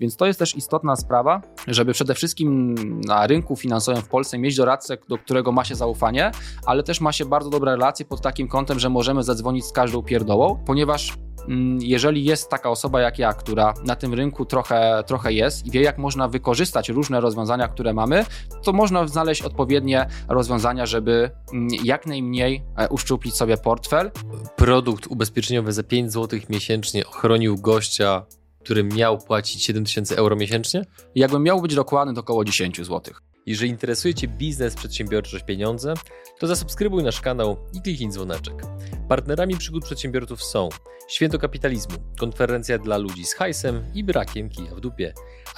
Więc to jest też istotna sprawa, żeby przede wszystkim na rynku finansowym w Polsce mieć doradcę, do którego ma się zaufanie, ale też ma się bardzo dobre relacje pod takim kątem, że możemy zadzwonić z każdą pierdołą, ponieważ mm, jeżeli jest taka osoba jak ja, która na tym rynku trochę, trochę jest i wie, jak można wykorzystać różne rozwiązania, które mamy, to można znaleźć odpowiednie rozwiązania, żeby mm, jak najmniej e, uszczuplić sobie portfel. Produkt ubezpieczeniowy za 5 zł miesięcznie ochronił gościa który miał płacić 7000 euro miesięcznie? Jakbym miał być dokładny, to około 10 zł. Jeżeli interesuje Cię biznes, przedsiębiorczość, pieniądze, to zasubskrybuj nasz kanał i kliknij dzwoneczek. Partnerami przygód przedsiębiorców są Święto Kapitalizmu, konferencja dla ludzi z hajsem i brakiem kija w dupie,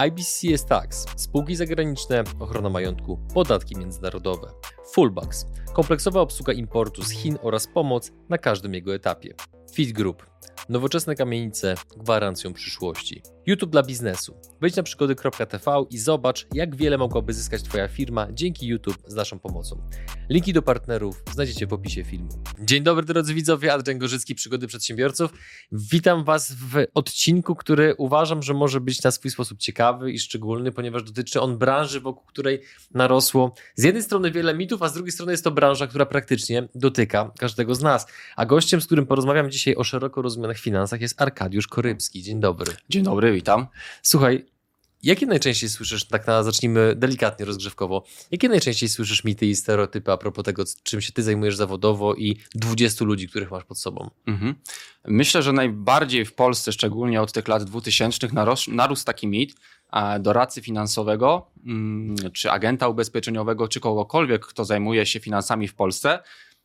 IBCS Tax, spółki zagraniczne, ochrona majątku, podatki międzynarodowe, Fullbacks, kompleksowa obsługa importu z Chin oraz pomoc na każdym jego etapie, Fit Group, Nowoczesne kamienice gwarancją przyszłości. YouTube dla biznesu. Wejdź na przygody.tv i zobacz, jak wiele mogłaby zyskać Twoja firma dzięki YouTube z naszą pomocą. Linki do partnerów znajdziecie w opisie filmu. Dzień dobry drodzy widzowie, Adrian Gorzycki, Przygody Przedsiębiorców. Witam Was w odcinku, który uważam, że może być na swój sposób ciekawy i szczególny, ponieważ dotyczy on branży, wokół której narosło z jednej strony wiele mitów, a z drugiej strony jest to branża, która praktycznie dotyka każdego z nas. A gościem, z którym porozmawiam dzisiaj o szeroko rozumianych finansach jest Arkadiusz Korybski. Dzień dobry. Dzień dobry, witam. Słuchaj, jakie najczęściej słyszysz, tak na, zacznijmy delikatnie, rozgrzewkowo, jakie najczęściej słyszysz mity i stereotypy a propos tego, czym się ty zajmujesz zawodowo i 20 ludzi, których masz pod sobą? Mhm. Myślę, że najbardziej w Polsce, szczególnie od tych lat 2000, narósł, narósł taki mit doradcy finansowego, mm, czy agenta ubezpieczeniowego, czy kogokolwiek, kto zajmuje się finansami w Polsce,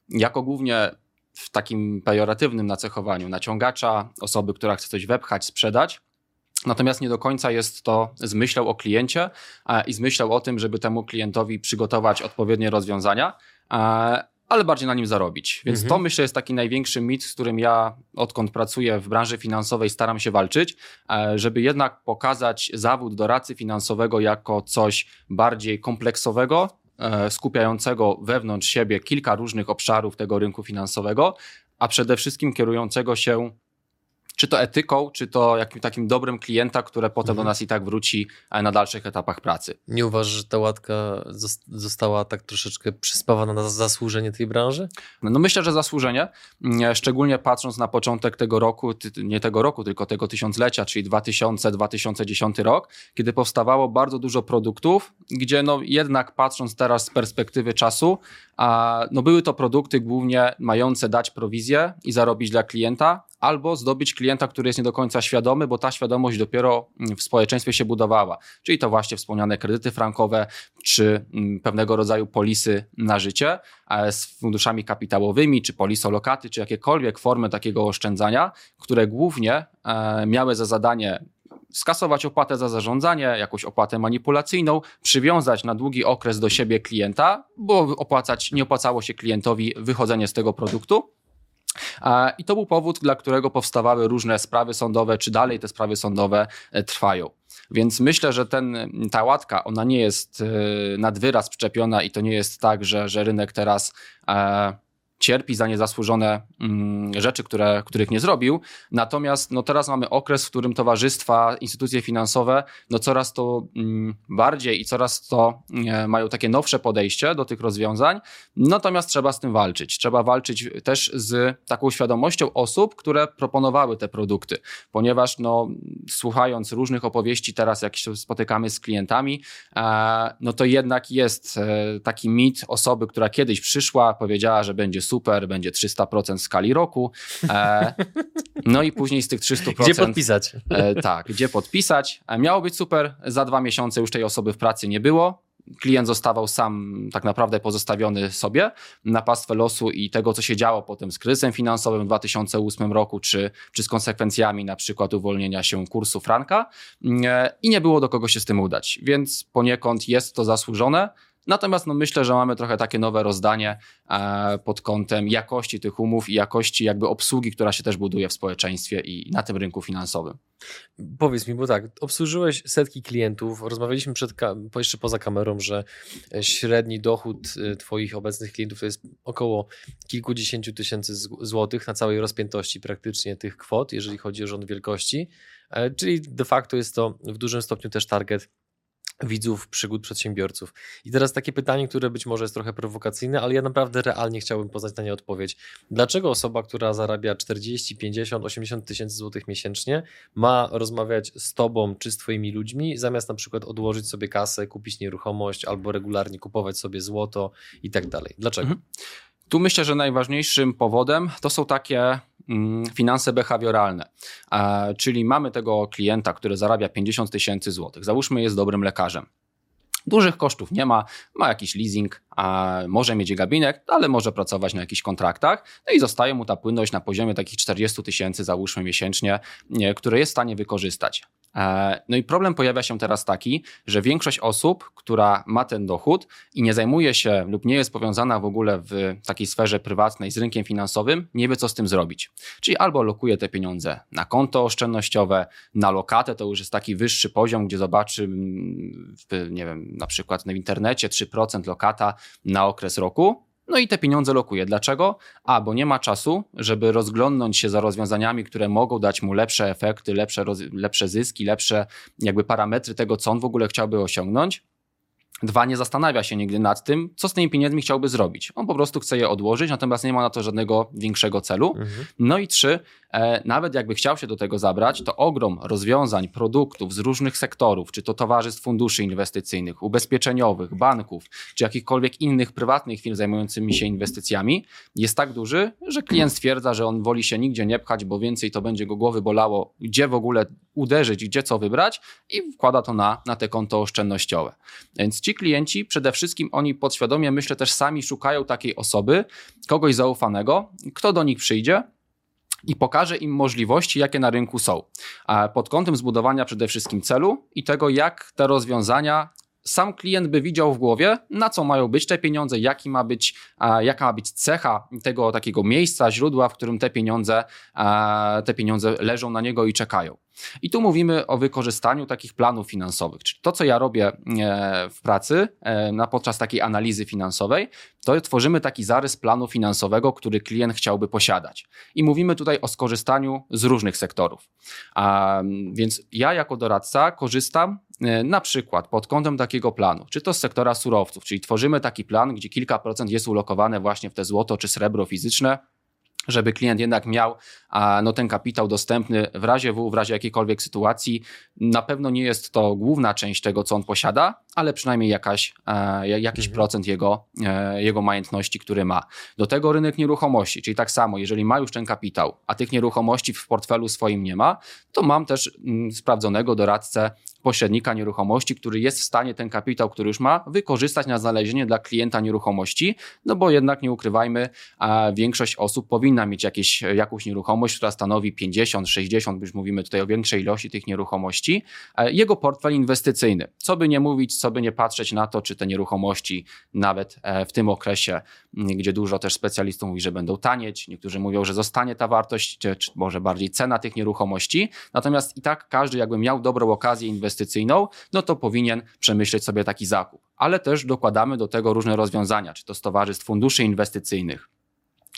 jako głównie w takim pejoratywnym nacechowaniu naciągacza, osoby, która chce coś wepchać, sprzedać. Natomiast nie do końca jest to z myślą o kliencie i z myślą o tym, żeby temu klientowi przygotować odpowiednie rozwiązania, ale bardziej na nim zarobić. Więc mhm. to myślę jest taki największy mit, z którym ja odkąd pracuję w branży finansowej staram się walczyć, żeby jednak pokazać zawód doradcy finansowego jako coś bardziej kompleksowego, E, skupiającego wewnątrz siebie kilka różnych obszarów tego rynku finansowego, a przede wszystkim kierującego się czy to etyką, czy to jakim takim dobrem klienta, które potem mhm. do nas i tak wróci e, na dalszych etapach pracy. Nie uważasz, że ta łatka została tak troszeczkę przyspawana na zasłużenie tej branży? No myślę, że zasłużenie, mm, szczególnie patrząc na początek tego roku, nie tego roku, tylko tego tysiąclecia, czyli 2000-2010 rok, kiedy powstawało bardzo dużo produktów, gdzie no jednak patrząc teraz z perspektywy czasu, a no były to produkty głównie mające dać prowizję i zarobić dla klienta, albo zdobyć klienta, który jest nie do końca świadomy, bo ta świadomość dopiero mm, w społeczeństwie się budowała. Czyli to właśnie wspomniane kredyty frankowe, czy mm, pewnego rodzaju polisy na życie z funduszami kapitałowymi, czy polisolokaty, czy jakiekolwiek formy takiego oszczędzania, które głównie e, miały za zadanie skasować opłatę za zarządzanie, jakąś opłatę manipulacyjną, przywiązać na długi okres do siebie klienta, bo opłacać, nie opłacało się klientowi wychodzenie z tego produktu. I to był powód, dla którego powstawały różne sprawy sądowe, czy dalej te sprawy sądowe e, trwają. Więc myślę, że ten, ta łatka, ona nie jest e, nad wyraz przyczepiona i to nie jest tak, że, że rynek teraz e, cierpi za niezasłużone mm, rzeczy, które, których nie zrobił. Natomiast no, teraz mamy okres, w którym towarzystwa, instytucje finansowe no, coraz to mm, bardziej i coraz to e, mają takie nowsze podejście do tych rozwiązań. Natomiast trzeba z tym walczyć. Trzeba walczyć też z taką świadomością osób, które proponowały te produkty, ponieważ no, słuchając różnych opowieści teraz, jak się spotykamy z klientami, e, no to jednak jest e, taki mit osoby, która kiedyś przyszła, powiedziała, że będzie super, super, będzie 300% w skali roku. E, no i później z tych 300%. Gdzie podpisać? E, tak, gdzie podpisać. E, miało być super, za dwa miesiące już tej osoby w pracy nie było. Klient zostawał sam tak naprawdę pozostawiony sobie na pastwę losu i tego, co się działo potem z kryzysem finansowym w 2008 roku, czy, czy z konsekwencjami na przykład uwolnienia się kursu franka i nie było do kogo się z tym udać. Więc poniekąd jest to zasłużone, Natomiast no, myślę, że mamy trochę takie nowe rozdanie e, pod kątem jakości tych umów i jakości jakby obsługi, która się też buduje w społeczeństwie i na tym rynku finansowym. Powiedz mi, bo tak, obsłużyłeś setki klientów, rozmawialiśmy przed, jeszcze poza kamerą, że średni dochód y, Twoich obecnych klientów to jest około kilkudziesięciu tysięcy złotych na całej rozpiętości praktycznie tych kwot, jeżeli chodzi o rząd wielkości, e, czyli de facto jest to w dużym stopniu też target widzów przygód przedsiębiorców. I teraz takie pytanie, które być może jest trochę prowokacyjne, ale ja naprawdę realnie chciałbym poznać na nie odpowiedź. Dlaczego osoba, która zarabia 40, 50, 80 tysięcy złotych miesięcznie ma rozmawiać z tobą czy z twoimi ludźmi, zamiast na przykład odłożyć sobie kasę, kupić nieruchomość albo regularnie kupować sobie złoto i tak dalej? Dlaczego? Mhm. Tu myślę, że najważniejszym powodem to są takie mm, finanse behawioralne. Czyli mamy tego klienta, który zarabia 50 tysięcy złotych. Załóżmy, jest dobrym lekarzem. Dużych kosztów nie ma, ma jakiś leasing, a może mieć gabinet, ale może pracować na jakichś kontraktach, no i zostaje mu ta płynność na poziomie takich 40 tysięcy, załóżmy miesięcznie, które jest w stanie wykorzystać. E, no i problem pojawia się teraz taki, że większość osób, która ma ten dochód i nie zajmuje się lub nie jest powiązana w ogóle w takiej sferze prywatnej z rynkiem finansowym, nie wie co z tym zrobić. Czyli albo lokuje te pieniądze na konto oszczędnościowe, na lokatę, to już jest taki wyższy poziom, gdzie zobaczy, mm, nie wiem, na przykład w internecie 3% lokata na okres roku, no i te pieniądze lokuje. Dlaczego? A, bo nie ma czasu, żeby rozglądnąć się za rozwiązaniami, które mogą dać mu lepsze efekty, lepsze, lepsze zyski, lepsze jakby parametry tego, co on w ogóle chciałby osiągnąć. Dwa, nie zastanawia się nigdy nad tym, co z tymi pieniędzmi chciałby zrobić. On po prostu chce je odłożyć, natomiast nie ma na to żadnego większego celu. Mhm. No i trzy, e, nawet jakby chciał się do tego zabrać, to ogrom rozwiązań, produktów z różnych sektorów, czy to towarzystw funduszy inwestycyjnych, ubezpieczeniowych, banków, czy jakichkolwiek innych prywatnych firm zajmującymi się inwestycjami, jest tak duży, że klient stwierdza, że on woli się nigdzie nie pchać, bo więcej to będzie go głowy bolało, gdzie w ogóle uderzyć, gdzie co wybrać i wkłada to na, na te konto oszczędnościowe. Więc ci klienci przede wszystkim oni podświadomie, myślę, też sami szukają takiej osoby, kogoś zaufanego, kto do nich przyjdzie, i pokaże im możliwości, jakie na rynku są. Pod kątem zbudowania przede wszystkim celu i tego, jak te rozwiązania sam klient by widział w głowie, na co mają być te pieniądze, jaki ma być, jaka ma być cecha tego takiego miejsca, źródła, w którym te pieniądze, te pieniądze leżą na niego i czekają. I tu mówimy o wykorzystaniu takich planów finansowych, czyli to, co ja robię e, w pracy e, na, podczas takiej analizy finansowej, to tworzymy taki zarys planu finansowego, który klient chciałby posiadać. I mówimy tutaj o skorzystaniu z różnych sektorów. Więc ja jako doradca korzystam na przykład pod kątem takiego planu, czy to z sektora surowców, czyli tworzymy taki plan, gdzie kilka procent jest ulokowane właśnie w te złoto czy srebro fizyczne, żeby klient jednak miał no, ten kapitał dostępny w razie W, w razie jakiejkolwiek sytuacji. Na pewno nie jest to główna część tego, co on posiada, ale przynajmniej jakaś, e, jakiś mhm. procent jego, e, jego majątności, który ma. Do tego rynek nieruchomości, czyli tak samo, jeżeli ma już ten kapitał, a tych nieruchomości w portfelu swoim nie ma, to mam też mm, sprawdzonego doradcę pośrednika nieruchomości, który jest w stanie ten kapitał, który już ma, wykorzystać na znalezienie dla klienta nieruchomości, no bo jednak nie ukrywajmy, większość osób powinna mieć jakieś, jakąś nieruchomość, która stanowi 50, 60, już mówimy tutaj o większej ilości tych nieruchomości, e, jego portfel inwestycyjny. Co by nie mówić, co by nie patrzeć na to, czy te nieruchomości nawet e, w tym okresie, gdzie dużo też specjalistów mówi, że będą tanieć, niektórzy mówią, że zostanie ta wartość, czy, czy może bardziej cena tych nieruchomości, natomiast i tak każdy jakby miał dobrą okazję inwestycyjną, no to powinien przemyśleć sobie taki zakup. Ale też dokładamy do tego różne rozwiązania, czy to z towarzystw funduszy inwestycyjnych,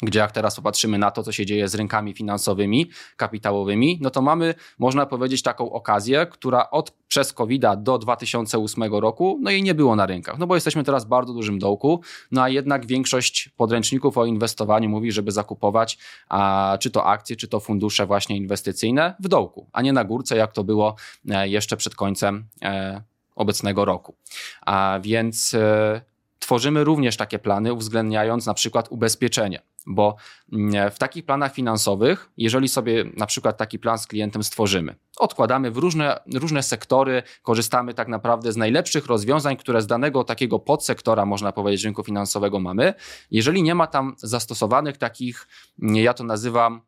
gdzie jak teraz popatrzymy na to, co się dzieje z rynkami finansowymi, kapitałowymi, no to mamy, można powiedzieć, taką okazję, która od przez covid do 2008 roku, no i nie było na rynkach, no bo jesteśmy teraz w bardzo dużym dołku, no a jednak większość podręczników o inwestowaniu mówi, żeby zakupować a, czy to akcje, czy to fundusze właśnie inwestycyjne w dołku, a nie na górce, jak to było e, jeszcze przed końcem e, obecnego roku. A więc e, tworzymy również takie plany, uwzględniając na przykład ubezpieczenie bo mm, w takich planach finansowych, jeżeli sobie na przykład taki plan z klientem stworzymy, odkładamy w różne, różne sektory, korzystamy tak naprawdę z najlepszych rozwiązań, które z danego takiego podsektora, można powiedzieć, rynku finansowego mamy. Jeżeli nie ma tam zastosowanych takich, ja to nazywam,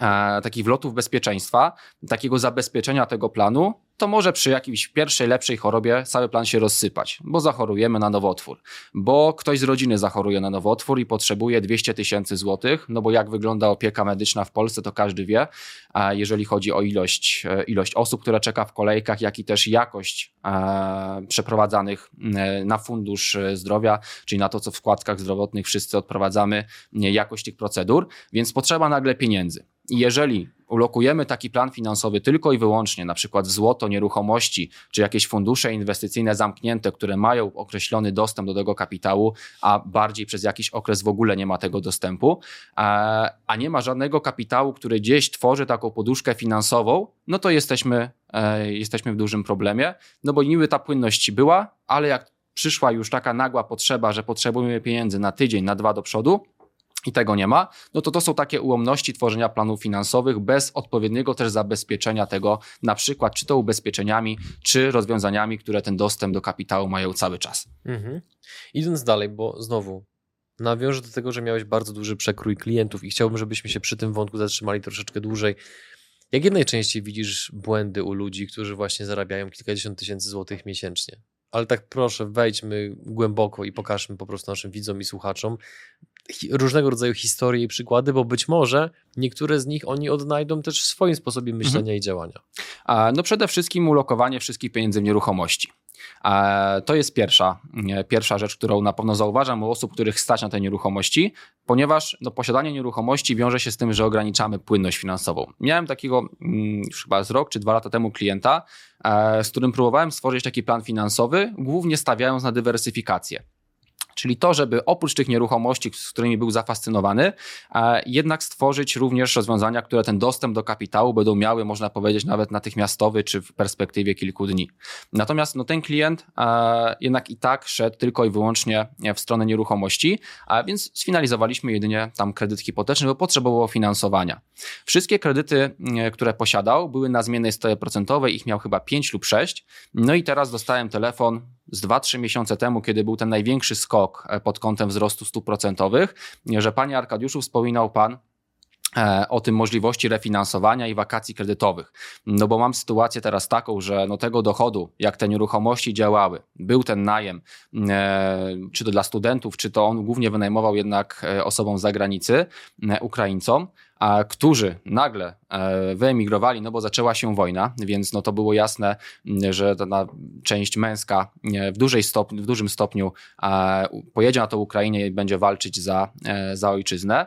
e, takich wlotów bezpieczeństwa, takiego zabezpieczenia tego planu, to może przy jakiejś pierwszej, lepszej chorobie cały plan się rozsypać, bo zachorujemy na nowotwór, bo ktoś z rodziny zachoruje na nowotwór i potrzebuje 200 tysięcy złotych, no bo jak wygląda opieka medyczna w Polsce, to każdy wie, a jeżeli chodzi o ilość, e, ilość osób, która czeka w kolejkach, jak i też jakość e, przeprowadzanych e, na fundusz zdrowia, czyli na to, co w składkach zdrowotnych wszyscy odprowadzamy, jakość tych procedur, więc potrzeba nagle pieniędzy. Jeżeli ulokujemy taki plan finansowy tylko i wyłącznie, na przykład w złoto, nieruchomości, czy jakieś fundusze inwestycyjne zamknięte, które mają określony dostęp do tego kapitału, a bardziej przez jakiś okres w ogóle nie ma tego dostępu, a nie ma żadnego kapitału, który gdzieś tworzy taką poduszkę finansową, no to jesteśmy, e, jesteśmy w dużym problemie, no bo niby ta płynność była, ale jak przyszła już taka nagła potrzeba, że potrzebujemy pieniędzy na tydzień, na dwa do przodu, i tego nie ma, no to to są takie ułomności tworzenia planów finansowych bez odpowiedniego też zabezpieczenia tego, na przykład czy to ubezpieczeniami, czy rozwiązaniami, które ten dostęp do kapitału mają cały czas. Mhm. Idąc dalej, bo znowu nawiążę do tego, że miałeś bardzo duży przekrój klientów i chciałbym, żebyśmy się przy tym wątku zatrzymali troszeczkę dłużej. Jakie najczęściej widzisz błędy u ludzi, którzy właśnie zarabiają kilkadziesiąt tysięcy złotych miesięcznie? Ale tak proszę, wejdźmy głęboko i pokażmy po prostu naszym widzom i słuchaczom, różnego rodzaju historie i przykłady, bo być może niektóre z nich oni odnajdą też w swoim sposobie mhm. myślenia mhm. i działania. No przede wszystkim ulokowanie wszystkich pieniędzy w nieruchomości. To jest pierwsza, pierwsza rzecz, którą na pewno zauważam u osób, których stać na te nieruchomości, ponieważ no, posiadanie nieruchomości wiąże się z tym, że ograniczamy płynność finansową. Miałem takiego mm, już chyba z rok czy dwa lata temu klienta, e, z którym próbowałem stworzyć taki plan finansowy, głównie stawiając na dywersyfikację. Czyli to, żeby oprócz tych nieruchomości, z którymi był zafascynowany, e, jednak stworzyć również rozwiązania, które ten dostęp do kapitału będą miały, można powiedzieć, nawet natychmiastowy czy w perspektywie kilku dni. Natomiast no, ten klient e, jednak i tak szedł tylko i wyłącznie w stronę nieruchomości, a więc sfinalizowaliśmy jedynie tam kredyt hipoteczny, bo potrzebował finansowania. Wszystkie kredyty, e, które posiadał, były na zmiennej stopie procentowej, ich miał chyba 5 lub 6. No i teraz dostałem telefon z 2-3 miesiące temu, kiedy był ten największy skok e, pod kątem wzrostu stóp procentowych, że panie Arkadiuszu wspominał pan e, o tym możliwości refinansowania i wakacji kredytowych. No bo mam sytuację teraz taką, że no tego dochodu, jak te nieruchomości działały, był ten najem, e, czy to dla studentów, czy to on głównie wynajmował jednak osobom z zagranicy, Ukraińcom, którzy nagle e, wyemigrowali, no bo zaczęła się wojna, więc no to było jasne, że ta część męska e, w, dużej w dużym stopniu pojedzie na to Ukrainie i będzie walczyć za, e, za ojczyznę.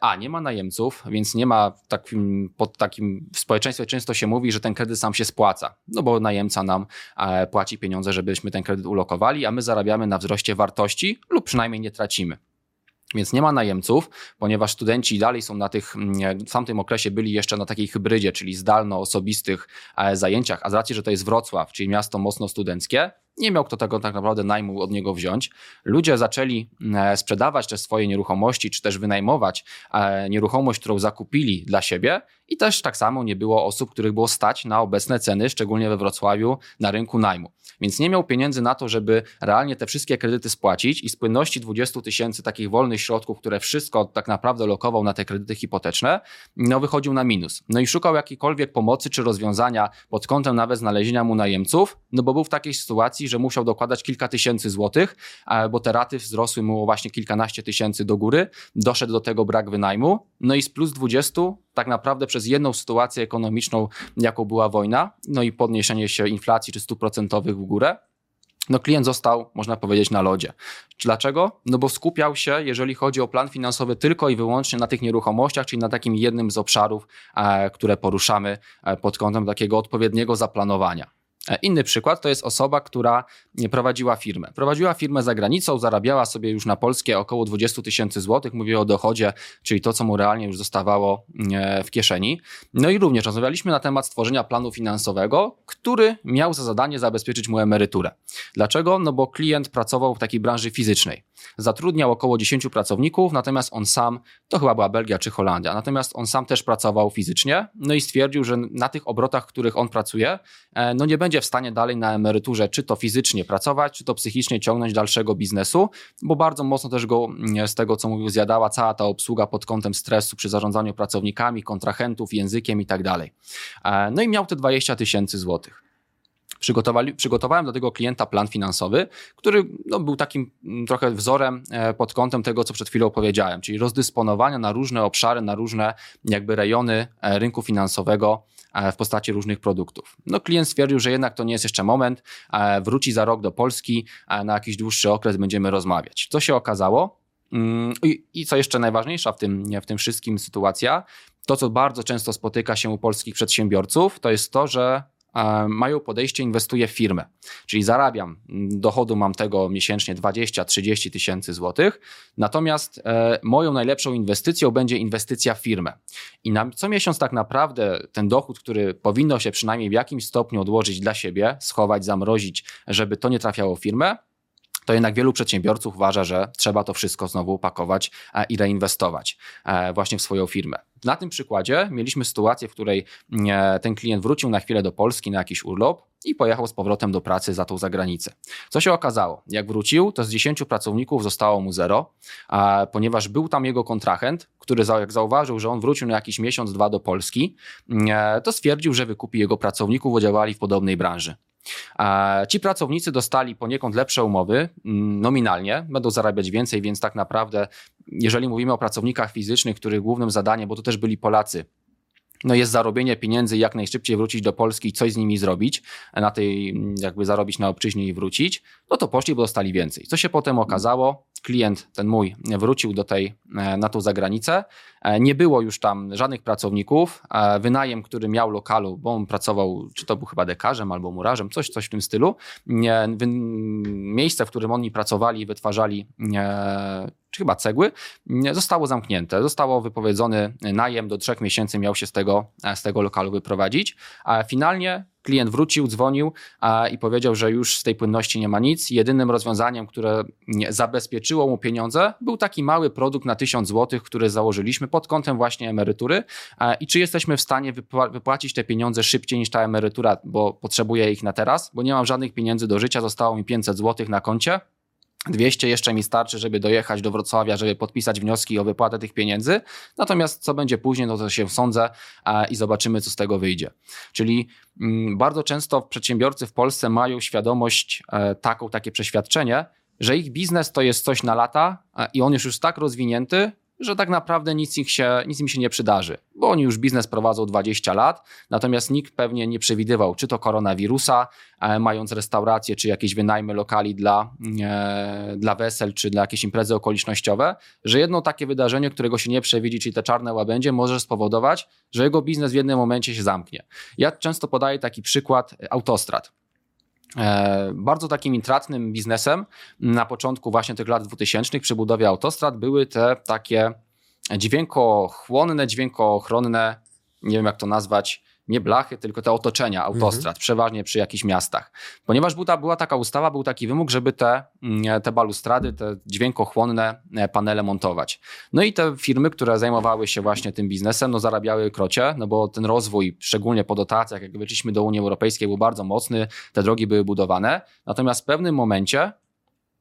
A nie ma najemców, więc nie ma takim, pod takim w społeczeństwie często się mówi, że ten kredyt sam się spłaca, no bo najemca nam płaci pieniądze, żebyśmy ten kredyt ulokowali, a my zarabiamy na wzroście wartości lub przynajmniej nie tracimy. Więc nie ma najemców, ponieważ studenci dalej są na tych, mm, w tamtym okresie byli jeszcze na takiej hybrydzie, czyli zdalno-osobistych e, zajęciach, a z racji, że to jest Wrocław, czyli miasto mocno studenckie, nie miał kto tego tak naprawdę najmu od niego wziąć. Ludzie zaczęli e, sprzedawać te swoje nieruchomości, czy też wynajmować e, nieruchomość, którą zakupili dla siebie i też tak samo nie było osób, których było stać na obecne ceny, szczególnie we Wrocławiu, na rynku najmu. Więc nie miał pieniędzy na to, żeby realnie te wszystkie kredyty spłacić i z płynności 20 tysięcy takich wolnych środków, które wszystko tak naprawdę lokował na te kredyty hipoteczne, no wychodził na minus. No i szukał jakiejkolwiek pomocy czy rozwiązania pod kątem nawet znalezienia mu najemców, no bo był w takiej sytuacji, że musiał dokładać kilka tysięcy złotych, bo te raty wzrosły mu właśnie kilkanaście tysięcy do góry, doszedł do tego brak wynajmu, no i z plus 20 tak naprawdę przez jedną sytuację ekonomiczną, jaką była wojna, no i podniesienie się inflacji czy stóp procentowych w górę, no klient został, można powiedzieć, na lodzie. Dlaczego? No bo skupiał się, jeżeli chodzi o plan finansowy, tylko i wyłącznie na tych nieruchomościach, czyli na takim jednym z obszarów, e, które poruszamy e, pod kątem takiego odpowiedniego zaplanowania. E, inny przykład to jest osoba, która prowadziła firmę. Prowadziła firmę za granicą, zarabiała sobie już na polskie około 20 tysięcy złotych, mówię o dochodzie, czyli to, co mu realnie już zostawało e, w kieszeni. No i również rozmawialiśmy na temat stworzenia planu finansowego, który miał za zadanie zabezpieczyć mu emeryturę. Dlaczego? No bo klient pracował w takiej branży fizycznej. Zatrudniał około 10 pracowników, natomiast on sam, to chyba była Belgia czy Holandia, natomiast on sam też pracował fizycznie, no i stwierdził, że na tych obrotach, których on pracuje, e, no nie będzie w stanie dalej na emeryturze czy to fizycznie pracować, czy to psychicznie ciągnąć dalszego biznesu, bo bardzo mocno też go mm, z tego, co mówił, zjadała cała ta obsługa pod kątem stresu przy zarządzaniu pracownikami, kontrahentów, językiem i tak dalej. E, no i miał te 20 tysięcy złotych przygotowałem do tego klienta plan finansowy, który no, był takim mm, trochę wzorem e, pod kątem tego, co przed chwilą powiedziałem, czyli rozdysponowania na różne obszary, na różne jakby rejony e, rynku finansowego e, w postaci różnych produktów. No, klient stwierdził, że jednak to nie jest jeszcze moment, wróci za rok do Polski, na jakiś dłuższy okres będziemy rozmawiać. Co się okazało? Mm, I, I, co jeszcze najważniejsza w tym, w tym wszystkim sytuacja, to co bardzo często spotyka się u polskich przedsiębiorców, to jest to, że mają podejście, inwestuję w firmę. Czyli zarabiam, dochodu mam tego miesięcznie 20-30 tysięcy złotych, natomiast e, moją najlepszą inwestycją będzie inwestycja w firmę. I na co miesiąc tak naprawdę ten dochód, który powinno się przynajmniej w jakimś stopniu odłożyć dla siebie, schować, zamrozić, żeby to nie trafiało w firmę, to jednak wielu przedsiębiorców uważa, że trzeba to wszystko znowu upakować e, i reinwestować e, właśnie w swoją firmę. Na tym przykładzie mieliśmy sytuację, w której e, ten klient wrócił na chwilę do Polski na jakiś urlop i pojechał z powrotem do pracy za tą zagranicę. Co się okazało? Jak wrócił, to z 10 pracowników zostało mu zero, ponieważ był tam jego kontrahent, który jak zauważył, że on wrócił na jakiś miesiąc, dwa do Polski, to stwierdził, że wykupi jego pracowników, bo działali w podobnej branży. Ci pracownicy dostali poniekąd lepsze umowy mm, nominalnie, będą zarabiać więcej, więc tak naprawdę, jeżeli mówimy o pracownikach fizycznych, których głównym zadaniem, bo to też byli Polacy, no jest zarobienie pieniędzy jak najszybciej wrócić do Polski i coś z nimi zrobić, na tej jakby zarobić na obczyźnie i wrócić, no to poszli, bo dostali więcej. Co się potem okazało? klient, ten mój, wrócił do tej, e, na tą zagranicę. E, nie było już tam żadnych pracowników. E, wynajem, który miał lokalu, bo on pracował, czy to był chyba dekarzem albo murarzem, coś, coś w tym stylu. Miejsce, w którym oni pracowali, wytwarzali chyba cegły, zostało zamknięte. Zostało wypowiedzony najem do trzech miesięcy, miał się z tego, z tego lokalu wyprowadzić. A finalnie klient wrócił, dzwonił i powiedział, że już z tej płynności nie ma nic. Jedynym rozwiązaniem, które zabezpieczyło mu pieniądze, był taki mały produkt na 1000 zł, który założyliśmy pod kątem właśnie emerytury. I czy jesteśmy w stanie wypłacić te pieniądze szybciej niż ta emerytura, bo potrzebuję ich na teraz, bo nie mam żadnych pieniędzy do życia, zostało mi 500 zł na koncie. 200 jeszcze mi starczy, żeby dojechać do Wrocławia, żeby podpisać wnioski o wypłatę tych pieniędzy. Natomiast co będzie później, no to się sądzę i zobaczymy, co z tego wyjdzie. Czyli mm, bardzo często przedsiębiorcy w Polsce mają świadomość e, taką, takie przeświadczenie, że ich biznes to jest coś na lata i on już jest tak rozwinięty, że tak naprawdę nic, ich się, nic im się nie przydarzy, bo oni już biznes prowadzą 20 lat, natomiast nikt pewnie nie przewidywał, czy to koronawirusa, e, mając restaurację, czy jakieś wynajmy lokali dla, e, dla wesel, czy dla jakieś imprezy okolicznościowe, że jedno takie wydarzenie, którego się nie przewidzi, czyli te czarne łabędzie, może spowodować, że jego biznes w jednym momencie się zamknie. Ja często podaję taki przykład autostrad. E, bardzo takim intratnym biznesem. Na początku właśnie tych lat 2000 przy budowie autostrad były te takie dźwiękochłonne, dźwiękochronne, nie wiem jak to nazwać, nie blachy, tylko te otoczenia autostrad, mhm. przeważnie przy jakichś miastach. Ponieważ była, była taka ustawa, był taki wymóg, żeby te, mm, te balustrady, te dźwiękochłonne e, panele montować. No i te firmy, które zajmowały się właśnie tym biznesem, no zarabiały krocie, no bo ten rozwój, szczególnie po dotacjach, jak weszliśmy do Unii Europejskiej, był bardzo mocny, te drogi były budowane, natomiast w pewnym momencie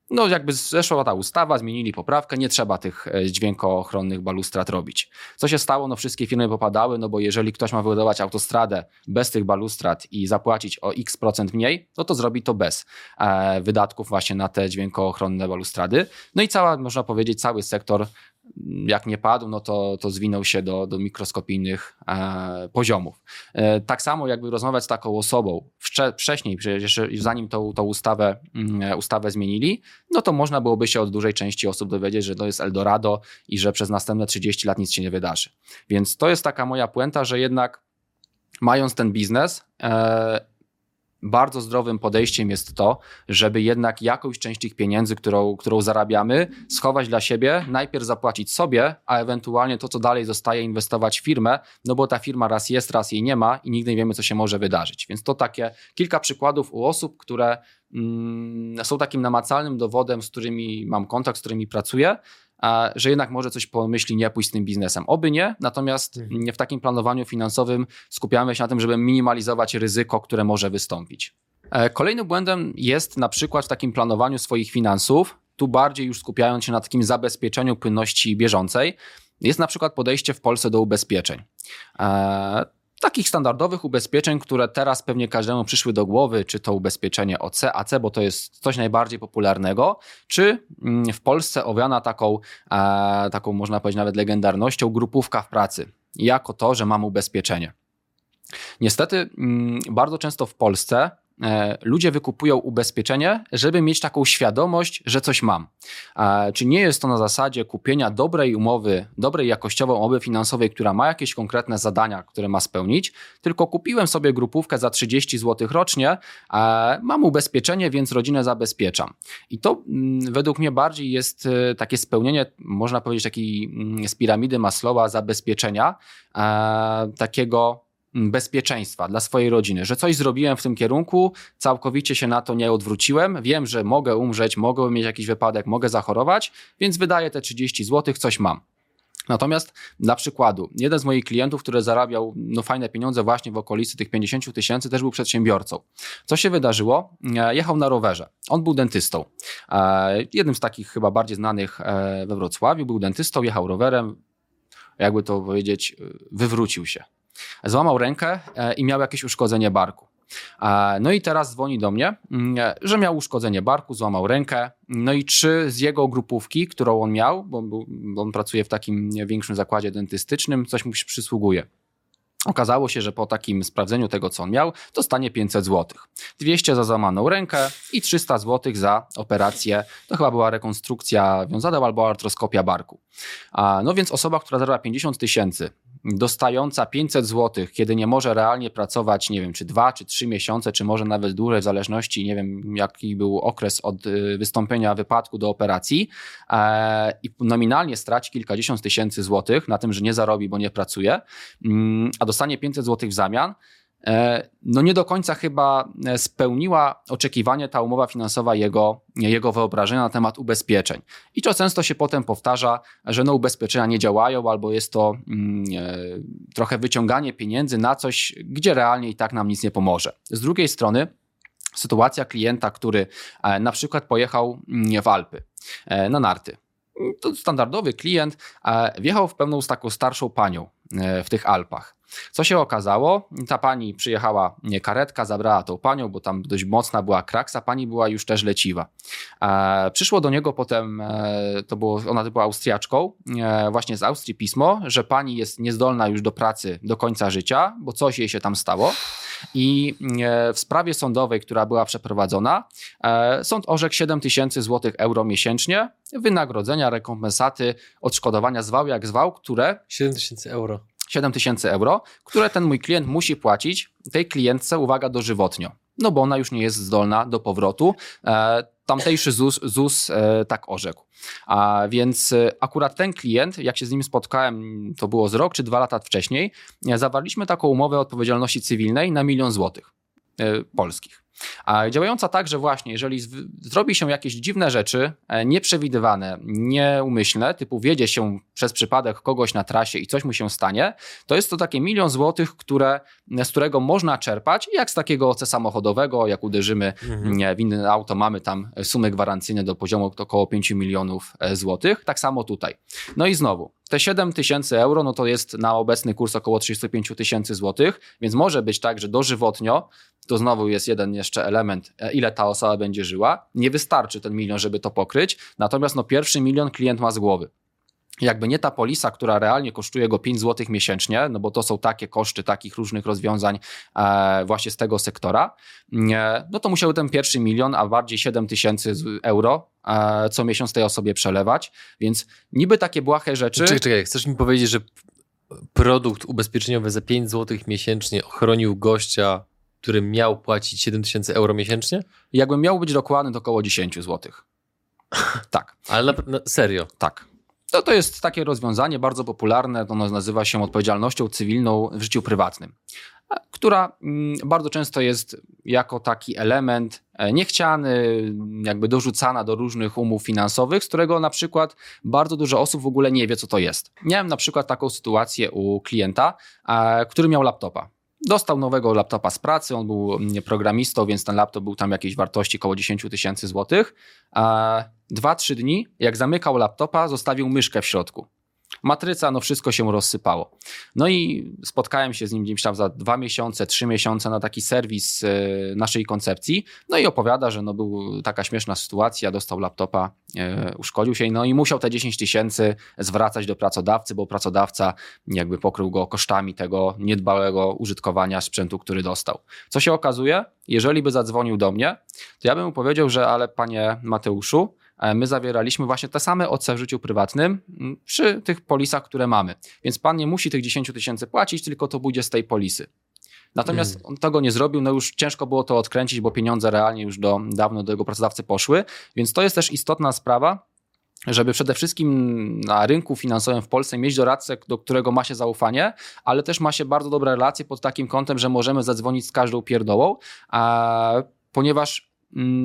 no jakby zeszła ta ustawa, zmienili poprawkę, nie trzeba tych e, dźwiękoochronnych balustrad robić. Co się stało? No wszystkie firmy popadały, no bo jeżeli ktoś ma wybudować autostradę bez tych balustrad i zapłacić o x procent mniej, no to zrobi to bez e, wydatków właśnie na te dźwiękoochronne balustrady. No i cała, można powiedzieć, cały sektor jak nie padł, no to, to zwinął się do, do mikroskopijnych e, poziomów. E, tak samo jakby rozmawiać z taką osobą wcze, wcześniej, przecież zanim tą, tą ustawę, mm, ustawę zmienili, no to można byłoby się od dużej części osób dowiedzieć, że to jest Eldorado i że przez następne 30 lat nic się nie wydarzy. Więc to jest taka moja puenta, że jednak mając ten biznes, e, bardzo zdrowym podejściem jest to, żeby jednak jakąś część tych pieniędzy, którą, którą zarabiamy, schować dla siebie, najpierw zapłacić sobie, a ewentualnie to, co dalej zostaje, inwestować w firmę, no bo ta firma raz jest, raz jej nie ma i nigdy nie wiemy, co się może wydarzyć. Więc to takie kilka przykładów u osób, które mm, są takim namacalnym dowodem, z którymi mam kontakt, z którymi pracuję, że jednak może coś pomyśli nie pójść z tym biznesem. Oby nie, natomiast mhm. w takim planowaniu finansowym skupiamy się na tym, żeby minimalizować ryzyko, które może wystąpić. E, kolejnym błędem jest na przykład w takim planowaniu swoich finansów, tu bardziej już skupiając się na takim zabezpieczeniu płynności bieżącej, jest na przykład podejście w Polsce do ubezpieczeń. Takich standardowych ubezpieczeń, które teraz pewnie każdemu przyszły do głowy, czy to ubezpieczenie OC, AC, bo to jest coś najbardziej popularnego, czy mm, w Polsce owiana taką, e, taką można powiedzieć nawet legendarnością, grupówka w pracy, jako to, że mam ubezpieczenie. Niestety, mm, bardzo często w Polsce ludzie wykupują ubezpieczenie, żeby mieć taką świadomość, że coś mam. Czy nie jest to na zasadzie kupienia dobrej umowy, dobrej jakościowej umowy finansowej, która ma jakieś konkretne zadania, które ma spełnić, tylko kupiłem sobie grupówkę za 30 zł rocznie, mam ubezpieczenie, więc rodzinę zabezpieczam. I to mm, według mnie bardziej jest e, takie spełnienie, można powiedzieć, takiej mm, z piramidy Maslowa zabezpieczenia, takiego bezpieczeństwa dla swojej rodziny, że coś zrobiłem w tym kierunku, całkowicie się na to nie odwróciłem, wiem, że mogę umrzeć, mogę mieć jakiś wypadek, mogę zachorować, więc wydaję te 30 zł, coś mam. Natomiast dla przykładu, jeden z moich klientów, który zarabiał no, fajne pieniądze właśnie w okolicy tych 50 tysięcy, też był przedsiębiorcą. Co się wydarzyło? E, jechał na rowerze. On był dentystą. E, jednym z takich chyba bardziej znanych e, we Wrocławiu. Był dentystą, jechał rowerem, jakby to powiedzieć, wywrócił się złamał rękę e, i miał jakieś uszkodzenie barku. E, no i teraz dzwoni do mnie, mm, że miał uszkodzenie barku, złamał rękę. No i czy z jego grupówki, którą on miał, bo, on pracuje w takim większym zakładzie dentystycznym, coś mu się przysługuje. Okazało się, że po takim sprawdzeniu tego, co on miał, dostanie 500 zł. 200 za złamaną rękę i 300 zł za operację. To chyba była rekonstrukcja wiązana albo artroskopia barku. No więc osoba, która zarabia 50 tysięcy, dostająca 500 zł, kiedy nie może realnie pracować, nie wiem, czy dwa, czy trzy miesiące, czy może nawet dłużej, w zależności, nie wiem, jaki był okres od y, wystąpienia wypadku do operacji e, i nominalnie straci kilkadziesiąt tysięcy złotych na tym, że nie zarobi, bo nie pracuje, mm, a dostanie 500 złotych w zamian, no nie do końca chyba e, spełniła oczekiwanie ta umowa finansowa jego, jego wyobrażenia na temat ubezpieczeń. I to często się potem powtarza, że no ubezpieczenia nie działają, albo jest to mm, e, trochę wyciąganie pieniędzy na coś, gdzie realnie i tak nam nic nie pomoże. Z drugiej strony, sytuacja klienta, który e, na przykład pojechał mm, w Alpy e, na narty. To standardowy klient e, wjechał w pewną z taką starszą panią w tych Alpach. Co się okazało? Ta pani przyjechała, karetka, zabrała tą panią, bo tam dość mocna była kraksa, pani była już też leciwa. E, przyszło do niego potem, e, to było, ona była Austriaczką, e, właśnie z Austrii pismo, że pani jest niezdolna już do pracy do końca życia, bo coś jej się tam stało. I e, w sprawie sądowej, która była przeprowadzona, e, sąd orzekł 7 tysięcy złotych euro miesięcznie wynagrodzenia, rekompensaty, odszkodowania zwał jak zwał, które... 7 tysięcy euro. 7 tysięcy euro, które ten mój klient musi płacić tej klientce, uwaga, dożywotnio. No bo ona już nie jest zdolna do powrotu. Tamtejszy ZUS, ZUS e, tak orzekł. A więc e, akurat ten klient, jak się z nim spotkałem, to było z rok czy dwa lata wcześniej, zawarliśmy taką umowę odpowiedzialności cywilnej na milion złotych e, polskich. A działająca tak, że właśnie jeżeli zrobi się jakieś dziwne rzeczy, e, nieprzewidywane, nieumyślne, typu wiedzie się przez przypadek kogoś na trasie i coś mu się stanie, to jest to takie milion złotych, które, z którego można czerpać, jak z takiego OC samochodowego, jak uderzymy mhm. w inne auto, mamy tam sumy gwarancyjne do poziomu około 5 milionów e, złotych. Tak samo tutaj. No i znowu, te 7 tysięcy euro, no to jest na obecny kurs około 35 tysięcy złotych, więc może być tak, że dożywotnio to znowu jest jeden jeszcze element, e, ile ta osoba będzie żyła. Nie wystarczy ten milion, żeby to pokryć, natomiast no pierwszy milion klient ma z głowy jakby nie ta polisa, która realnie kosztuje go 5 zł miesięcznie, no bo to są takie koszty takich różnych rozwiązań e, właśnie z tego sektora, e, no to musiał ten pierwszy milion, a bardziej 7 tysięcy euro e, co miesiąc tej osobie przelewać, więc niby takie błahe rzeczy. Czekaj, czekaj, chcesz mi powiedzieć, że produkt ubezpieczeniowy za 5 zł miesięcznie ochronił gościa który miał płacić 7 tysięcy euro miesięcznie? Jakbym miał być dokładny, to około 10 zł. tak. Ale na, na serio? Tak. To, to jest takie rozwiązanie bardzo popularne, ono nazywa się odpowiedzialnością cywilną w życiu prywatnym, która mm, bardzo często jest jako taki element e, niechciany, jakby dorzucana do różnych umów finansowych, z którego na przykład bardzo dużo osób w ogóle nie wie, co to jest. Miałem na przykład taką sytuację u klienta, który miał laptopa. Dostał nowego laptopa z pracy, on był mm, programistą, więc ten laptop był tam jakiejś wartości około 10 tysięcy złotych. Dwa, trzy dni, jak zamykał laptopa, zostawił myszkę w środku. Matryca, no wszystko się rozsypało. No i spotkałem się z nim gdzieś tam za dwa miesiące, trzy miesiące na taki serwis e, naszej koncepcji. No i opowiada, że no był taka śmieszna sytuacja, dostał laptopa, e, uszkodził się no i musiał te 10 tysięcy zwracać do pracodawcy, bo pracodawca jakby pokrył go kosztami tego niedbałego użytkowania sprzętu, który dostał. Co się okazuje? Jeżeli by zadzwonił do mnie, to ja bym mu powiedział, że ale panie Mateuszu, my zawieraliśmy właśnie te same OC w życiu prywatnym mm, przy tych polisach, które mamy. Więc pan nie musi tych 10 tysięcy płacić, tylko to pójdzie z tej polisy. Natomiast hmm. on tego nie zrobił, no już ciężko było to odkręcić, bo pieniądze realnie już do, dawno do jego pracodawcy poszły, więc to jest też istotna sprawa, żeby przede wszystkim na rynku finansowym w Polsce mieć doradcę, do którego ma się zaufanie, ale też ma się bardzo dobre relacje pod takim kątem, że możemy zadzwonić z każdą pierdołą, a, ponieważ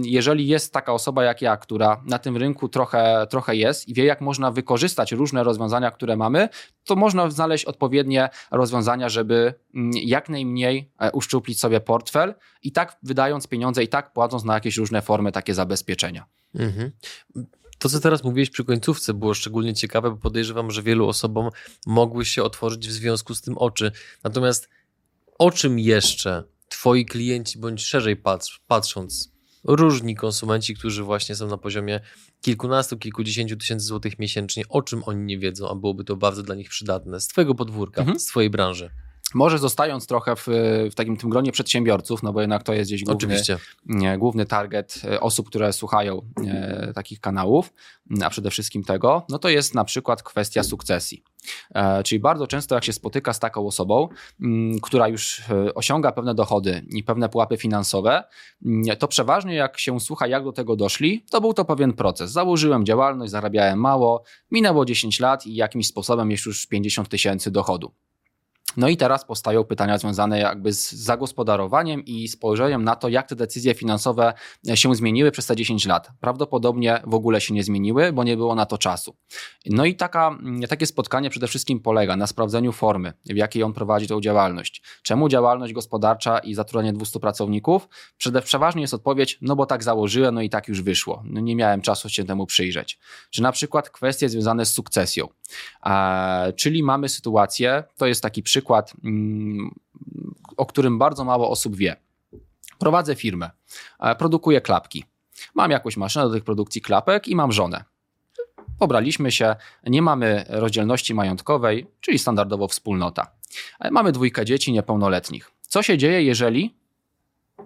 jeżeli jest taka osoba jak ja, która na tym rynku trochę, trochę jest i wie, jak można wykorzystać różne rozwiązania, które mamy, to można znaleźć odpowiednie rozwiązania, żeby mm, jak najmniej e, uszczuplić sobie portfel i tak wydając pieniądze, i tak płacąc na jakieś różne formy takie zabezpieczenia. Mhm. To, co teraz mówiłeś przy końcówce, było szczególnie ciekawe, bo podejrzewam, że wielu osobom mogły się otworzyć w związku z tym oczy. Natomiast o czym jeszcze twoi klienci, bądź szerzej patrz, patrząc, różni konsumenci, którzy właśnie są na poziomie kilkunastu, kilkudziesięciu tysięcy złotych miesięcznie, o czym oni nie wiedzą, a byłoby to bardzo dla nich przydatne z Twojego podwórka, mhm. z Twojej branży. Może zostając trochę w, w takim tym gronie przedsiębiorców, no bo jednak to jest gdzieś główny, nie, główny target e, osób, które słuchają e, takich kanałów, a przede wszystkim tego, no to jest na przykład kwestia sukcesji. E, czyli bardzo często, jak się spotyka z taką osobą, m, mm, która już e, osiąga pewne dochody i pewne pułapy finansowe, m, mm, to przeważnie jak się słucha, jak do tego doszli, to był to pewien proces. Założyłem działalność, zarabiałem mało, minęło 10 lat i jakimś sposobem jest już 50 tysięcy dochodu. No i teraz powstają pytania związane jakby z zagospodarowaniem i spojrzeniem na to, jak te decyzje finansowe się zmieniły przez te 10 lat. Prawdopodobnie w ogóle się nie zmieniły, bo nie było na to czasu. No i taka, takie spotkanie przede wszystkim polega na sprawdzeniu formy, w jakiej on prowadzi tą działalność. Czemu działalność gospodarcza i zatrudnienie 200 pracowników? Przede, przeważnie jest odpowiedź, no bo tak założyłem, no i tak już wyszło. No nie miałem czasu się temu przyjrzeć. Czy na przykład kwestie związane z sukcesją. Czyli mamy sytuację, to jest taki przykład, mm, o którym bardzo mało osób wie. Prowadzę firmę, produkuję klapki. Mam jakąś maszynę do tych produkcji klapek i mam żonę. Pobraliśmy się, nie mamy rozdzielności majątkowej, czyli standardowo wspólnota. E, mamy dwójkę dzieci niepełnoletnich. Co się dzieje, jeżeli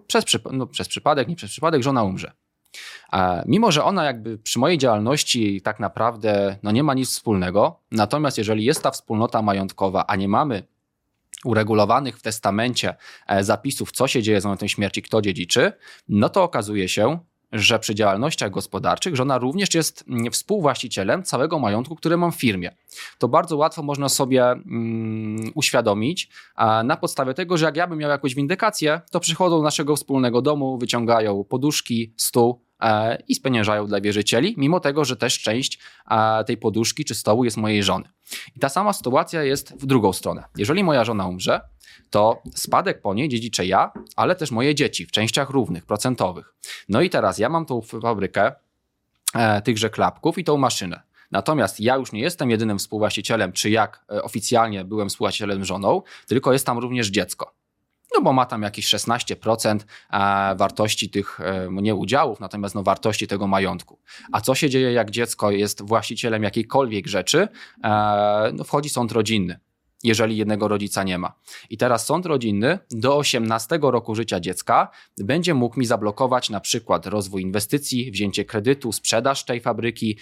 przez, no, przez przypadek, nie przez przypadek, żona umrze? Mimo, że ona jakby przy mojej działalności tak naprawdę no nie ma nic wspólnego, natomiast jeżeli jest ta wspólnota majątkowa, a nie mamy uregulowanych w testamencie e, zapisów, co się dzieje z momentem śmierci, kto dziedziczy, no to okazuje się, że przy działalnościach gospodarczych żona również jest mm, współwłaścicielem całego majątku, który mam w firmie. To bardzo łatwo można sobie mm, uświadomić na podstawie tego, że jak ja bym miał jakąś windykację, to przychodzą do naszego wspólnego domu, wyciągają poduszki, stół, i spieniężają dla wierzycieli, mimo tego, że też część e, tej poduszki czy stołu jest mojej żony. I ta sama sytuacja jest w drugą stronę. Jeżeli moja żona umrze, to spadek po niej dziedziczę ja, ale też moje dzieci w częściach równych, procentowych. No i teraz ja mam tą fabrykę e, tychże klapków i tą maszynę. Natomiast ja już nie jestem jedynym współwłaścicielem, czy jak e, oficjalnie byłem współwłaścicielem żoną, tylko jest tam również dziecko. No bo ma tam jakieś 16% e, wartości tych, e, nie udziałów, natomiast no wartości tego majątku. A co się dzieje, jak dziecko jest właścicielem jakiejkolwiek rzeczy? No wchodzi sąd rodzinny jeżeli jednego rodzica nie ma. I teraz sąd rodzinny do 18 roku życia dziecka będzie mógł mi zablokować na przykład rozwój inwestycji, wzięcie kredytu, sprzedaż tej fabryki,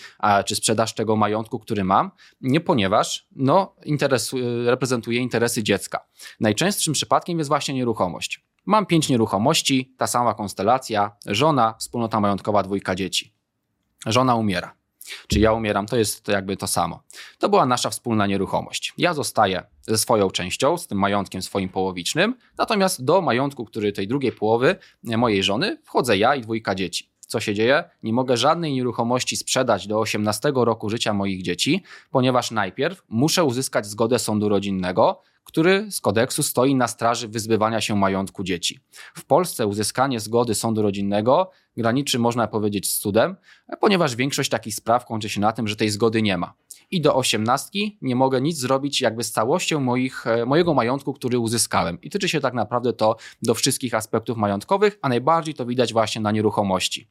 czy sprzedaż tego majątku, który mam, nie ponieważ no, interesu, reprezentuje interesy dziecka. Najczęstszym przypadkiem jest właśnie nieruchomość. Mam pięć nieruchomości, ta sama konstelacja, żona, wspólnota majątkowa, dwójka dzieci. Żona umiera. Czy ja umieram, to jest jakby to samo. To była nasza wspólna nieruchomość. Ja zostaję ze swoją częścią, z tym majątkiem swoim połowicznym, natomiast do majątku, który tej drugiej połowy mojej żony, wchodzę ja i dwójka dzieci. Co się dzieje? Nie mogę żadnej nieruchomości sprzedać do 18 roku życia moich dzieci, ponieważ najpierw muszę uzyskać zgodę sądu rodzinnego, który z kodeksu stoi na straży wyzbywania się majątku dzieci. W Polsce uzyskanie zgody sądu rodzinnego graniczy, można powiedzieć, z cudem, ponieważ większość takich spraw kończy się na tym, że tej zgody nie ma. I do osiemnastki nie mogę nic zrobić jakby z całością moich, e, mojego majątku, który uzyskałem. I tyczy się tak naprawdę to do wszystkich aspektów majątkowych, a najbardziej to widać właśnie na nieruchomości.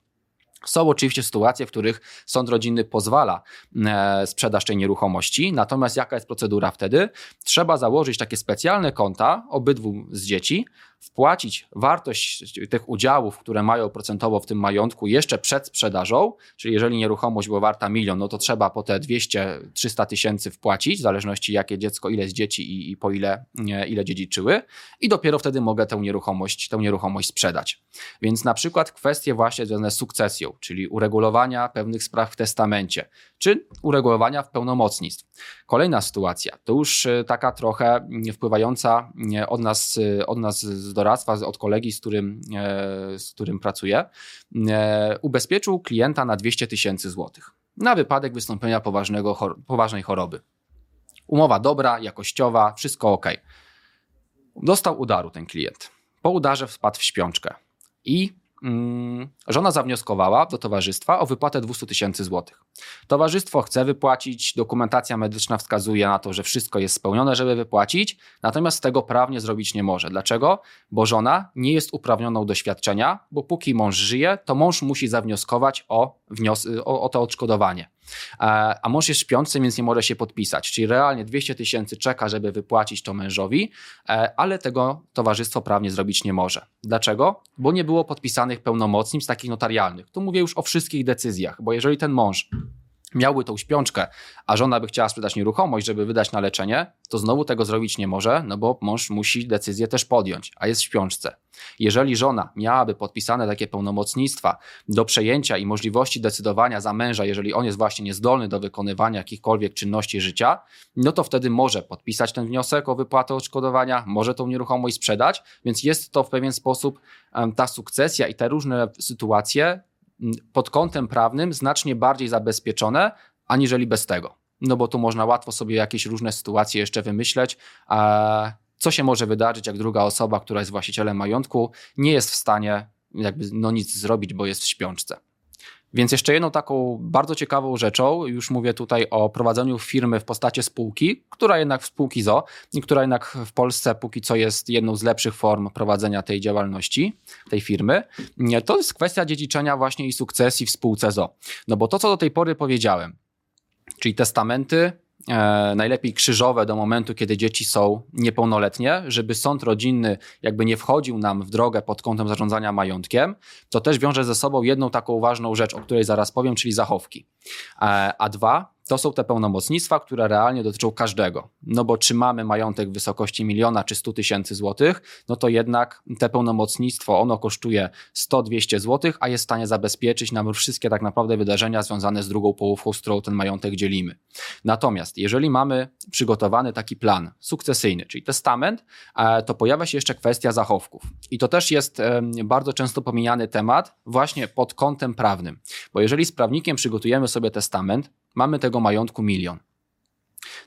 Są oczywiście sytuacje, w których sąd rodzinny pozwala e, sprzedaż tej nieruchomości, natomiast jaka jest procedura wtedy? Trzeba założyć takie specjalne konta obydwu z dzieci, wpłacić wartość tych udziałów, które mają procentowo w tym majątku jeszcze przed sprzedażą, czyli jeżeli nieruchomość była warta milion, no to trzeba po te 200-300 tysięcy wpłacić, w zależności jakie dziecko, ile z dzieci i, i po ile, ile dziedziczyły i dopiero wtedy mogę tę nieruchomość, tę nieruchomość sprzedać. Więc na przykład kwestie właśnie związane z sukcesją, czyli uregulowania pewnych spraw w testamencie, czy uregulowania w pełnomocnictw. Kolejna sytuacja, to już e, taka trochę wpływająca od nas, e, od nas z doradztwa, od kolegi, z którym, e, z którym pracuję, ubezpieczył klienta na 200 tysięcy złotych na wypadek wystąpienia poważnego, poważnej choroby. Umowa dobra, jakościowa, wszystko ok. Dostał udaru ten klient. Po udarze wpadł w śpiączkę i żona zawnioskowała do towarzystwa o wypłatę 200 tysięcy złotych. Towarzystwo chce wypłacić, dokumentacja medyczna wskazuje na to, że wszystko jest spełnione, żeby wypłacić, natomiast tego prawnie zrobić nie może. Dlaczego? Bo żona nie jest uprawnioną do świadczenia, bo póki mąż żyje, to mąż musi zawnioskować o, wnios- o, o to odszkodowanie. E, a mąż jest śpiący, więc nie może się podpisać. Czyli realnie 200 tysięcy czeka, żeby wypłacić to mężowi, e, ale tego towarzystwo prawnie zrobić nie może. Dlaczego? Bo nie było podpisanych pełnomocnictw takich notarialnych. Tu mówię już o wszystkich decyzjach, bo jeżeli ten mąż miałby tą śpiączkę, a żona by chciała sprzedać nieruchomość, żeby wydać na leczenie, to znowu tego zrobić nie może, no bo mąż musi decyzję też podjąć, a jest w śpiączce. Jeżeli żona miałaby podpisane takie pełnomocnictwa do przejęcia i możliwości decydowania za męża, jeżeli on jest właśnie niezdolny do wykonywania jakichkolwiek czynności życia, no to wtedy może podpisać ten wniosek o wypłatę odszkodowania, może tą nieruchomość sprzedać, więc jest to w pewien sposób ta sukcesja i te różne sytuacje pod kątem prawnym znacznie bardziej zabezpieczone, aniżeli bez tego. No bo tu można łatwo sobie jakieś różne sytuacje jeszcze wymyśleć, a co się może wydarzyć, jak druga osoba, która jest właścicielem majątku, nie jest w stanie jakby no nic zrobić, bo jest w śpiączce. Więc jeszcze jedną taką bardzo ciekawą rzeczą, już mówię tutaj o prowadzeniu firmy w postaci spółki, która jednak w spółki ZO, która jednak w Polsce póki co jest jedną z lepszych form prowadzenia tej działalności, tej firmy, to jest kwestia dziedziczenia właśnie i sukcesji w spółce ZO. No bo to, co do tej pory powiedziałem, czyli testamenty, najlepiej krzyżowe do momentu, kiedy dzieci są niepełnoletnie, żeby sąd rodzinny jakby nie wchodził nam w drogę pod kątem zarządzania majątkiem, to też wiąże ze sobą jedną taką ważną rzecz, o której zaraz powiem, czyli zachowki. E, a dwa, to są te pełnomocnictwa, które realnie dotyczą każdego. No bo czy mamy majątek w wysokości miliona czy 100 tysięcy złotych, no to jednak te pełnomocnictwo, ono kosztuje 100-200 złotych, a jest w stanie zabezpieczyć nam wszystkie tak naprawdę wydarzenia związane z drugą połówką, z którą ten majątek dzielimy. Natomiast jeżeli mamy przygotowany taki plan sukcesyjny, czyli testament, e, to pojawia się jeszcze kwestia zachowków. I to też jest bardzo często pomijany temat właśnie pod kątem prawnym. Bo jeżeli z prawnikiem przygotujemy sobie testament, mamy tego majątku milion.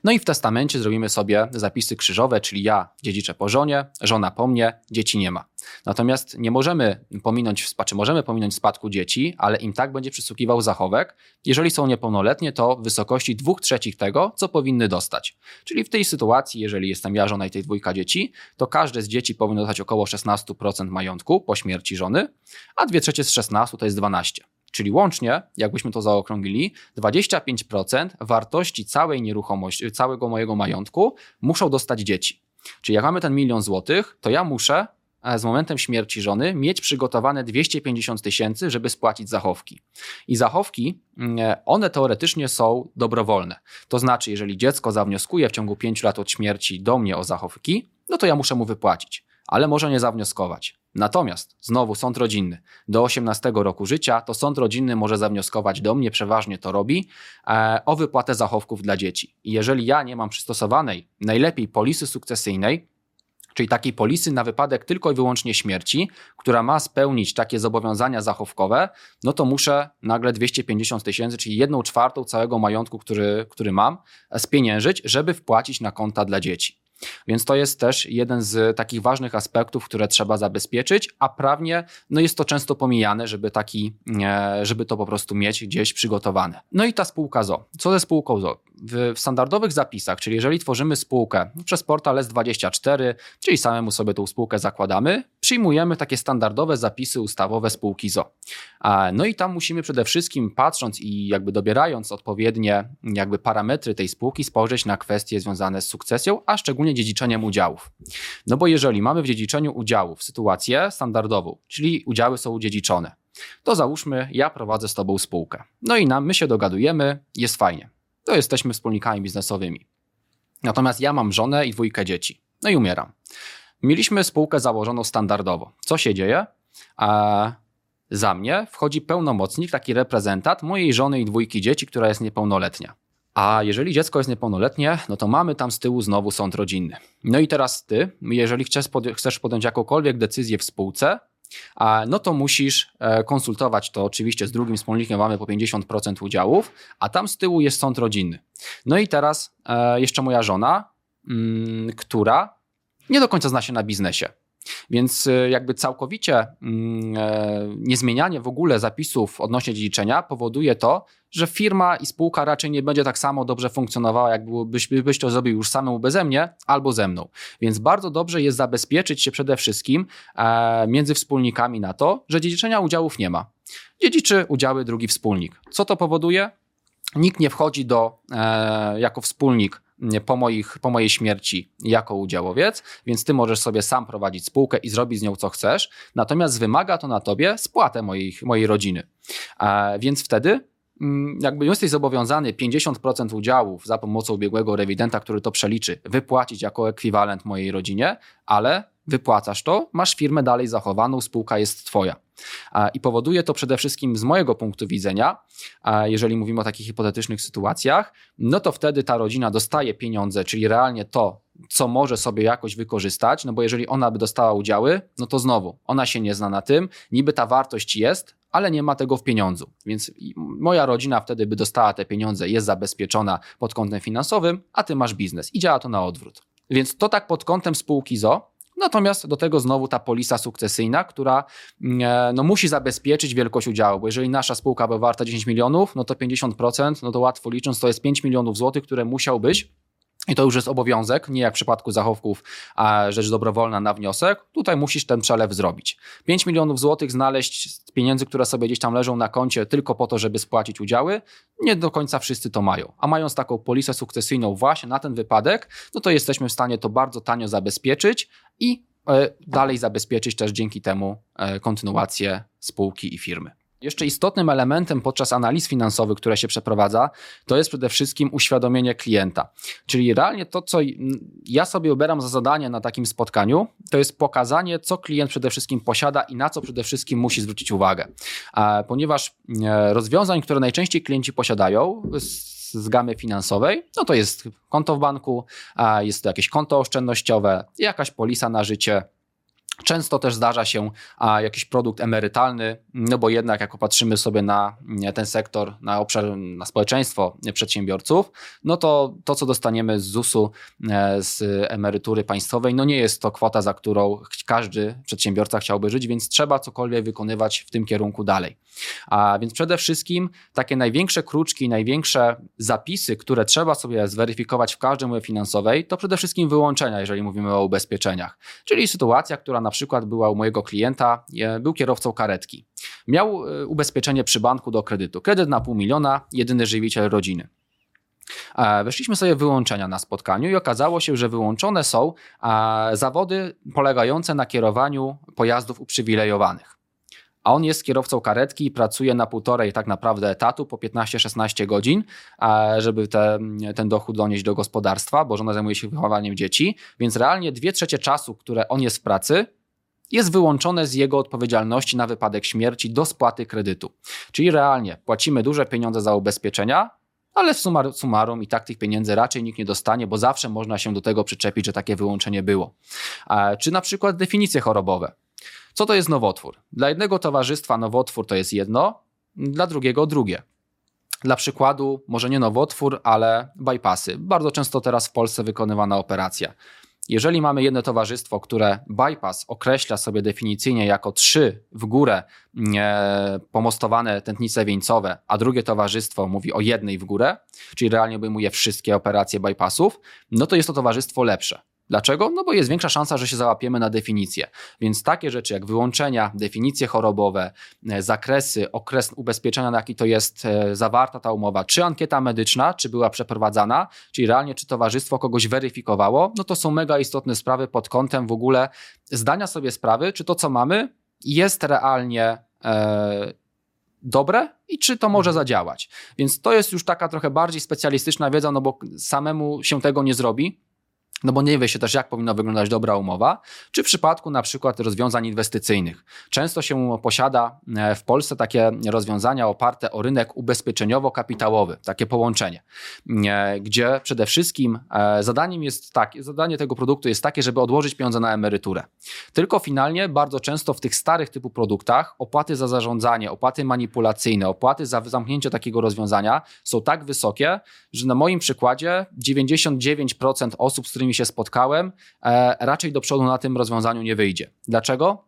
No i w testamencie zrobimy sobie zapisy krzyżowe, czyli ja dziedziczę po żonie, żona po mnie, dzieci nie ma. Natomiast nie możemy pominąć, czy możemy pominąć spadku dzieci, ale im tak będzie przysługiwał zachowek, jeżeli są niepełnoletnie, to w wysokości dwóch trzecich tego, co powinny dostać. Czyli w tej sytuacji, jeżeli jestem ja, żona i tej dwójka dzieci, to każde z dzieci powinno dostać około 16% majątku po śmierci żony, a dwie trzecie z 16 to jest 12. Czyli łącznie, jakbyśmy to zaokrąglili, 25% wartości całej nieruchomości, całego mojego majątku muszą dostać dzieci. Czyli jak mamy ten milion złotych, to ja muszę e, z momentem śmierci żony mieć przygotowane 250 tysięcy, żeby spłacić zachowki. I zachowki, mm, one teoretycznie są dobrowolne. To znaczy, jeżeli dziecko zawnioskuje w ciągu 5 lat od śmierci do mnie o zachowki, no to ja muszę mu wypłacić, ale może nie zawnioskować Natomiast znowu sąd rodzinny do 18 roku życia, to sąd rodzinny może zawnioskować do mnie, przeważnie to robi, e, o wypłatę zachowków dla dzieci. I jeżeli ja nie mam przystosowanej, najlepiej polisy sukcesyjnej, czyli takiej polisy na wypadek tylko i wyłącznie śmierci, która ma spełnić takie zobowiązania zachowkowe, no to muszę nagle 250 tysięcy, czyli jedną czwartą całego majątku, który, który mam, spieniężyć, żeby wpłacić na konta dla dzieci. Więc to jest też jeden z takich ważnych aspektów, które trzeba zabezpieczyć, a prawnie no jest to często pomijane, żeby, taki, e, żeby to po prostu mieć gdzieś przygotowane. No i ta spółka ZO. Co ze spółką ZO? W, w standardowych zapisach, czyli jeżeli tworzymy spółkę przez portal S24, czyli samemu sobie tą spółkę zakładamy, przyjmujemy takie standardowe zapisy ustawowe spółki ZO. No i tam musimy przede wszystkim patrząc i jakby dobierając odpowiednie jakby parametry tej spółki spojrzeć na kwestie związane z sukcesją, a szczególnie dziedziczeniem udziałów. No bo jeżeli mamy w dziedziczeniu udziałów sytuację standardową, czyli udziały są udziedziczone, to załóżmy, ja prowadzę z tobą spółkę. No i nam, my się dogadujemy, jest fajnie. To jesteśmy wspólnikami biznesowymi. Natomiast ja mam żonę i dwójkę dzieci. No i umieram. Mieliśmy spółkę założoną standardowo. Co się dzieje? Za mnie wchodzi pełnomocnik, taki reprezentant mojej żony i dwójki dzieci, która jest niepełnoletnia. A jeżeli dziecko jest niepełnoletnie, no to mamy tam z tyłu znowu sąd rodzinny. No i teraz ty, jeżeli chcesz podjąć jakąkolwiek decyzję w spółce, no to musisz e, konsultować to oczywiście z drugim wspólnikiem, mamy po 50% udziałów, a tam z tyłu jest sąd rodzinny. No i teraz e, jeszcze moja żona, mm, która nie do końca zna się na biznesie. Więc y, jakby całkowicie mm, e, niezmienianie w ogóle zapisów odnośnie dziedziczenia powoduje to, że firma i spółka raczej nie będzie tak samo dobrze funkcjonowała, jak byś, byś to zrobił już samemu beze mnie albo ze mną. Więc bardzo dobrze jest zabezpieczyć się przede wszystkim e, między wspólnikami na to, że dziedziczenia udziałów nie ma. Dziedziczy udziały drugi wspólnik. Co to powoduje? Nikt nie wchodzi do, e, jako wspólnik po, moich, po mojej śmierci jako udziałowiec, więc ty możesz sobie sam prowadzić spółkę i zrobić z nią co chcesz, natomiast wymaga to na tobie spłatę mojej, mojej rodziny. E, więc wtedy mm, jakby jesteś zobowiązany 50% udziałów za pomocą ubiegłego rewidenta, który to przeliczy, wypłacić jako ekwiwalent mojej rodzinie, ale wypłacasz to, masz firmę dalej zachowaną, spółka jest twoja. I powoduje to przede wszystkim z mojego punktu widzenia, jeżeli mówimy o takich hipotetycznych sytuacjach, no to wtedy ta rodzina dostaje pieniądze, czyli realnie to, co może sobie jakoś wykorzystać, no bo jeżeli ona by dostała udziały, no to znowu, ona się nie zna na tym, niby ta wartość jest, ale nie ma tego w pieniądzu. Więc moja rodzina wtedy by dostała te pieniądze, jest zabezpieczona pod kątem finansowym, a ty masz biznes i działa to na odwrót. Więc to tak pod kątem spółki ZO, Natomiast do tego znowu ta polisa sukcesyjna, która mm, e, no, musi zabezpieczyć wielkość udziału, bo jeżeli nasza spółka była warta 10 milionów, no to 50%, no to łatwo licząc, to jest 5 milionów złotych, które musiał być i to już jest obowiązek, nie jak w przypadku zachowków, a rzecz dobrowolna na wniosek. Tutaj musisz ten przelew zrobić. 5 milionów złotych znaleźć z pieniędzy, które sobie gdzieś tam leżą na koncie tylko po to, żeby spłacić udziały, nie do końca wszyscy to mają. A mając taką polisę sukcesyjną właśnie na ten wypadek, no to jesteśmy w stanie to bardzo tanio zabezpieczyć i e, dalej zabezpieczyć też dzięki temu e, kontynuację spółki i firmy. Jeszcze istotnym elementem podczas analiz finansowych, które się przeprowadza, to jest przede wszystkim uświadomienie klienta. Czyli realnie to, co ja sobie ubieram za zadanie na takim spotkaniu, to jest pokazanie, co klient przede wszystkim posiada i na co przede wszystkim musi zwrócić uwagę. Ponieważ e, rozwiązań, które najczęściej klienci posiadają, z gamy finansowej, no to jest konto w banku, jest to jakieś konto oszczędnościowe, jakaś polisa na życie, Często też zdarza się a, jakiś produkt emerytalny, no bo jednak jak popatrzymy sobie na ten sektor, na obszar, na społeczeństwo przedsiębiorców, no to to, co dostaniemy z ZUS-u, e, z emerytury państwowej, no nie jest to kwota, za którą każdy przedsiębiorca chciałby żyć, więc trzeba cokolwiek wykonywać w tym kierunku dalej. A więc przede wszystkim takie największe kruczki, największe zapisy, które trzeba sobie zweryfikować w każdej umowie finansowej, to przede wszystkim wyłączenia, jeżeli mówimy o ubezpieczeniach. Czyli sytuacja, która na przykład była u mojego klienta, był kierowcą karetki. Miał e, ubezpieczenie przy banku do kredytu. Kredyt na pół miliona, jedyny żywiciel rodziny. E, weszliśmy sobie wyłączenia na spotkaniu i okazało się, że wyłączone są zawody polegające na kierowaniu pojazdów uprzywilejowanych a on jest kierowcą karetki i pracuje na półtorej tak naprawdę etatu po 15-16 godzin, żeby te, ten dochód donieść do gospodarstwa, bo żona zajmuje się wychowaniem dzieci, więc realnie dwie trzecie czasu, które on jest w pracy, jest wyłączone z jego odpowiedzialności na wypadek śmierci do spłaty kredytu. Czyli realnie płacimy duże pieniądze za ubezpieczenia, ale sumar, summarum i tak tych pieniędzy raczej nikt nie dostanie, bo zawsze można się do tego przyczepić, że takie wyłączenie było. Czy na przykład definicje chorobowe. Co to jest nowotwór? Dla jednego towarzystwa nowotwór to jest jedno, dla drugiego drugie. Dla przykładu, może nie nowotwór, ale bypassy. Bardzo często teraz w Polsce wykonywana operacja. Jeżeli mamy jedno towarzystwo, które bypass określa sobie definicyjnie jako trzy w górę e, pomostowane tętnice wieńcowe, a drugie towarzystwo mówi o jednej w górę, czyli realnie obejmuje wszystkie operacje bypassów, no to jest to towarzystwo lepsze. Dlaczego? No bo jest większa szansa, że się załapiemy na definicję. Więc takie rzeczy jak wyłączenia, definicje chorobowe, e, zakresy, okres ubezpieczenia, na jaki to jest e, zawarta ta umowa, czy ankieta medyczna, czy była przeprowadzana, czyli realnie czy towarzystwo kogoś weryfikowało, no to są mega istotne sprawy pod kątem w ogóle zdania sobie sprawy, czy to co mamy jest realnie e, dobre i czy to może mhm. zadziałać. Więc to jest już taka trochę bardziej specjalistyczna wiedza, no bo samemu się tego nie zrobi no bo nie wie się też, jak powinna wyglądać dobra umowa, czy w przypadku na przykład rozwiązań inwestycyjnych. Często się posiada e, w Polsce takie rozwiązania oparte o rynek ubezpieczeniowo-kapitałowy, takie połączenie, e, gdzie przede wszystkim e, zadaniem jest takie, zadanie tego produktu jest takie, żeby odłożyć pieniądze na emeryturę. Tylko finalnie bardzo często w tych starych typu produktach opłaty za zarządzanie, opłaty manipulacyjne, opłaty za zamknięcie takiego rozwiązania są tak wysokie, że na moim przykładzie 99% osób, z którymi którymi się spotkałem, e, raczej do przodu na tym rozwiązaniu nie wyjdzie. Dlaczego?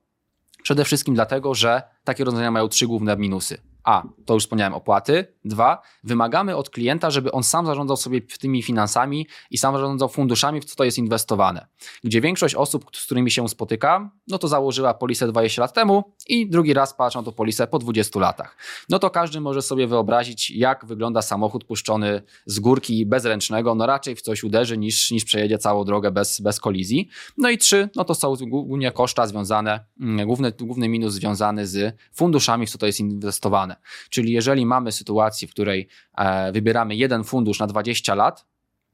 Przede wszystkim dlatego, że takie rozwiązania mają trzy główne minusy. A, to już wspomniałem, opłaty. Dwa, wymagamy od klienta, żeby on sam zarządzał sobie tymi finansami i sam zarządzał funduszami, w co to jest inwestowane. Gdzie większość osób, z którymi się spotykam, no to założyła polisę 20 lat temu i drugi raz patrzą to polisę po 20 latach. No to każdy może sobie wyobrazić, jak wygląda samochód puszczony z górki bezręcznego. No raczej w coś uderzy niż, niż przejedzie całą drogę bez, bez kolizji. No i trzy, no to są głównie koszta związane, mm, główny, główny minus związany z funduszami, w co to jest inwestowane. Czyli jeżeli mamy sytuację, w której e, wybieramy jeden fundusz na 20 lat,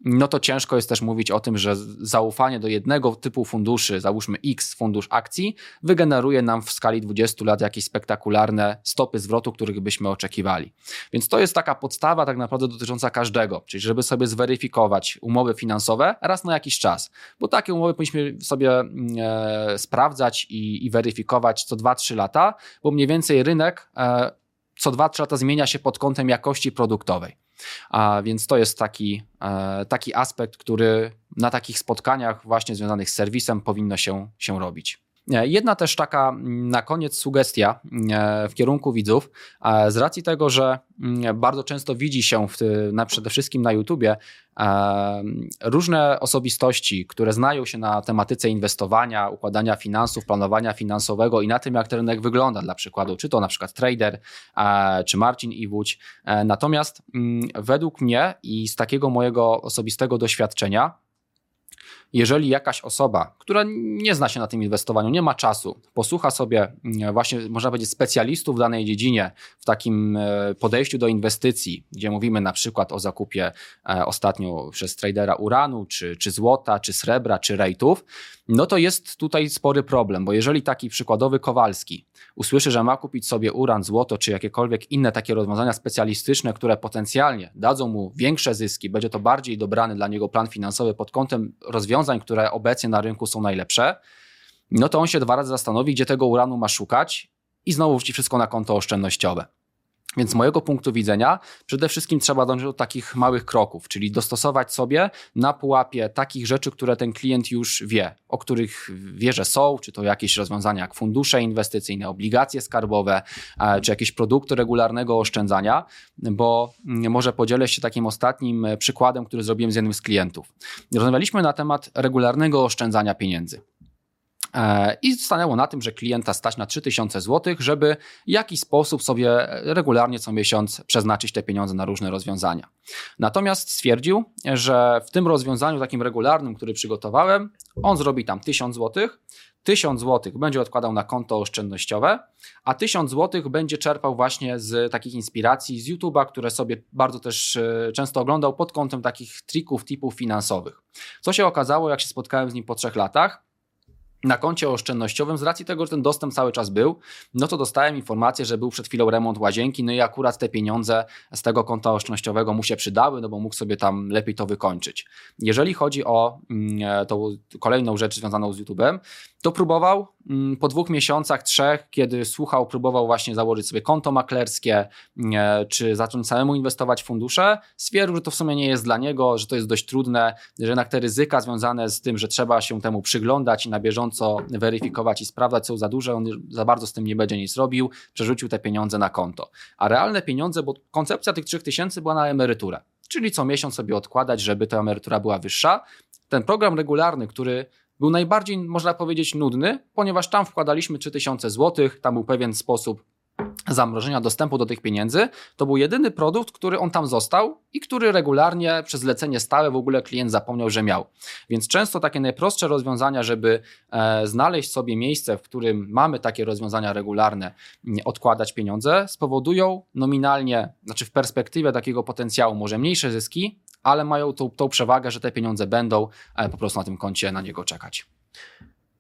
no to ciężko jest też mówić o tym, że zaufanie do jednego typu funduszy, załóżmy X fundusz akcji, wygeneruje nam w skali 20 lat jakieś spektakularne stopy zwrotu, których byśmy oczekiwali. Więc to jest taka podstawa tak naprawdę dotycząca każdego, czyli żeby sobie zweryfikować umowy finansowe raz na jakiś czas, bo takie umowy powinniśmy sobie mm, e, sprawdzać i, i weryfikować co 2-3 lata, bo mniej więcej rynek e, co 2-3 lata zmienia się pod kątem jakości produktowej. A więc to jest taki, e, taki aspekt, który na takich spotkaniach właśnie związanych z serwisem powinno się, się robić. E, jedna też taka mm, na koniec sugestia e, w kierunku widzów, z racji tego, że mm, bardzo często widzi się w, na, przede wszystkim na YouTubie różne osobistości, które znają się na tematyce inwestowania, układania finansów, planowania finansowego i na tym, jak ten rynek wygląda, dla przykładu, czy to na przykład trader, czy Marcin Iwódź. E, natomiast mm, według mnie i z takiego mojego osobistego doświadczenia, jeżeli jakaś osoba, która nie zna się na tym inwestowaniu, nie ma czasu, posłucha sobie mm, właśnie, można powiedzieć, specjalistów w danej dziedzinie, w takim e, podejściu do inwestycji, gdzie mówimy na przykład o zakupie e, ostatnio przez tradera uranu, czy, czy złota, czy srebra, czy rejtów, no to jest tutaj spory problem, bo jeżeli taki przykładowy Kowalski usłyszy, że ma kupić sobie uran, złoto, czy jakiekolwiek inne takie rozwiązania specjalistyczne, które potencjalnie dadzą mu większe zyski, będzie to bardziej dobrany dla niego plan finansowy pod kątem rozwiązań, które obecnie na rynku są najlepsze, no to on się dwa razy zastanowi, gdzie tego uranu ma szukać i znowu wrzuci wszystko na konto oszczędnościowe. Więc z mojego punktu widzenia przede wszystkim trzeba dążyć do takich małych kroków, czyli dostosować sobie na pułapie takich rzeczy, które ten klient już wie, o których wie, że są, czy to jakieś rozwiązania jak fundusze inwestycyjne, obligacje skarbowe, e, czy jakieś produkty regularnego oszczędzania, bo mm, może podzielę się takim ostatnim e, przykładem, który zrobiłem z jednym z klientów. Rozmawialiśmy na temat regularnego oszczędzania pieniędzy. E, I stanęło na tym, że klienta stać na 3000 zł, żeby w jakiś sposób sobie regularnie co miesiąc przeznaczyć te pieniądze na różne rozwiązania. Natomiast stwierdził, że w tym rozwiązaniu takim regularnym, który przygotowałem, on zrobi tam 1000 zł, 1000 zł będzie odkładał na konto oszczędnościowe, a 1000 zł będzie czerpał właśnie z takich inspiracji z YouTube'a, które sobie bardzo też e, często oglądał pod kątem takich trików, typów finansowych. Co się okazało, jak się spotkałem z nim po trzech latach? Na koncie oszczędnościowym, z racji tego, że ten dostęp cały czas był, no to dostałem informację, że był przed chwilą remont łazienki, no i akurat te pieniądze z tego konta oszczędnościowego mu się przydały, no bo mógł sobie tam lepiej to wykończyć. Jeżeli chodzi o mm, tą kolejną rzecz związaną z YouTube'em, to próbował mm, po dwóch miesiącach, trzech, kiedy słuchał, próbował właśnie założyć sobie konto maklerskie, mm, czy zacząć samemu inwestować w fundusze, stwierdził, że to w sumie nie jest dla niego, że to jest dość trudne, że jednak te ryzyka związane z tym, że trzeba się temu przyglądać i na bieżąco weryfikować i sprawdzać są za duże, on za bardzo z tym nie będzie nic robił, przerzucił te pieniądze na konto. A realne pieniądze, bo koncepcja tych 3000 była na emeryturę, czyli co miesiąc sobie odkładać, żeby ta emerytura była wyższa. Ten program regularny, który był najbardziej, można powiedzieć, nudny, ponieważ tam wkładaliśmy 3000 zł, tam był pewien sposób zamrożenia dostępu do tych pieniędzy, to był jedyny produkt, który on tam został i który regularnie przez zlecenie stałe w ogóle klient zapomniał, że miał. Więc często takie najprostsze rozwiązania, żeby e, znaleźć sobie miejsce, w którym mamy takie rozwiązania regularne, odkładać pieniądze, spowodują nominalnie, znaczy w perspektywie takiego potencjału może mniejsze zyski, ale mają tą, tą przewagę, że te pieniądze będą e, po prostu na tym koncie na niego czekać.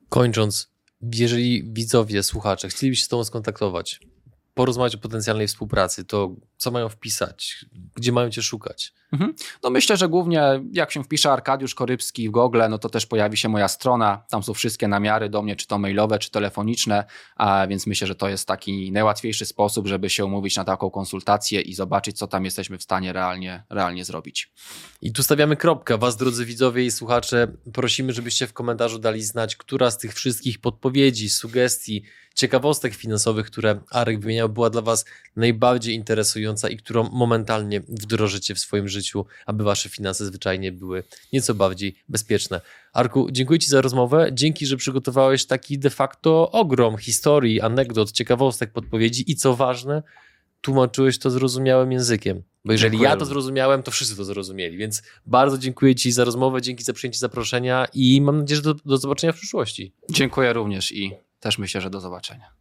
Kończąc, jeżeli widzowie, słuchacze chcieliby się z Tobą skontaktować, porozmawiać o potencjalnej współpracy, to co mają wpisać, gdzie mają Cię szukać? Mhm. No myślę, że głównie jak się wpisze Arkadiusz Korybski w Google, no to też pojawi się moja strona. Tam są wszystkie namiary do mnie, czy to mailowe, czy telefoniczne, a więc myślę, że to jest taki najłatwiejszy sposób, żeby się umówić na taką konsultację i zobaczyć, co tam jesteśmy w stanie realnie, realnie zrobić. I tu stawiamy kropkę. Was, drodzy widzowie i słuchacze, prosimy, żebyście w komentarzu dali znać, która z tych wszystkich podpowiedzi, sugestii, ciekawostek finansowych, które Arek wymieniał, była dla Was najbardziej interesująca i którą momentalnie wdrożycie w swoim życiu, aby Wasze finanse zwyczajnie były nieco bardziej bezpieczne. Arku, dziękuję Ci za rozmowę. Dzięki, że przygotowałeś taki de facto ogrom historii, anegdot, ciekawostek, podpowiedzi i co ważne, tłumaczyłeś to zrozumiałym językiem. Bo jeżeli dziękuję ja to zrozumiałem, to wszyscy to zrozumieli. Więc bardzo dziękuję Ci za rozmowę, dzięki za przyjęcie zaproszenia i mam nadzieję, że do, do zobaczenia w przyszłości. Dziękuję również i też myślę, że do zobaczenia.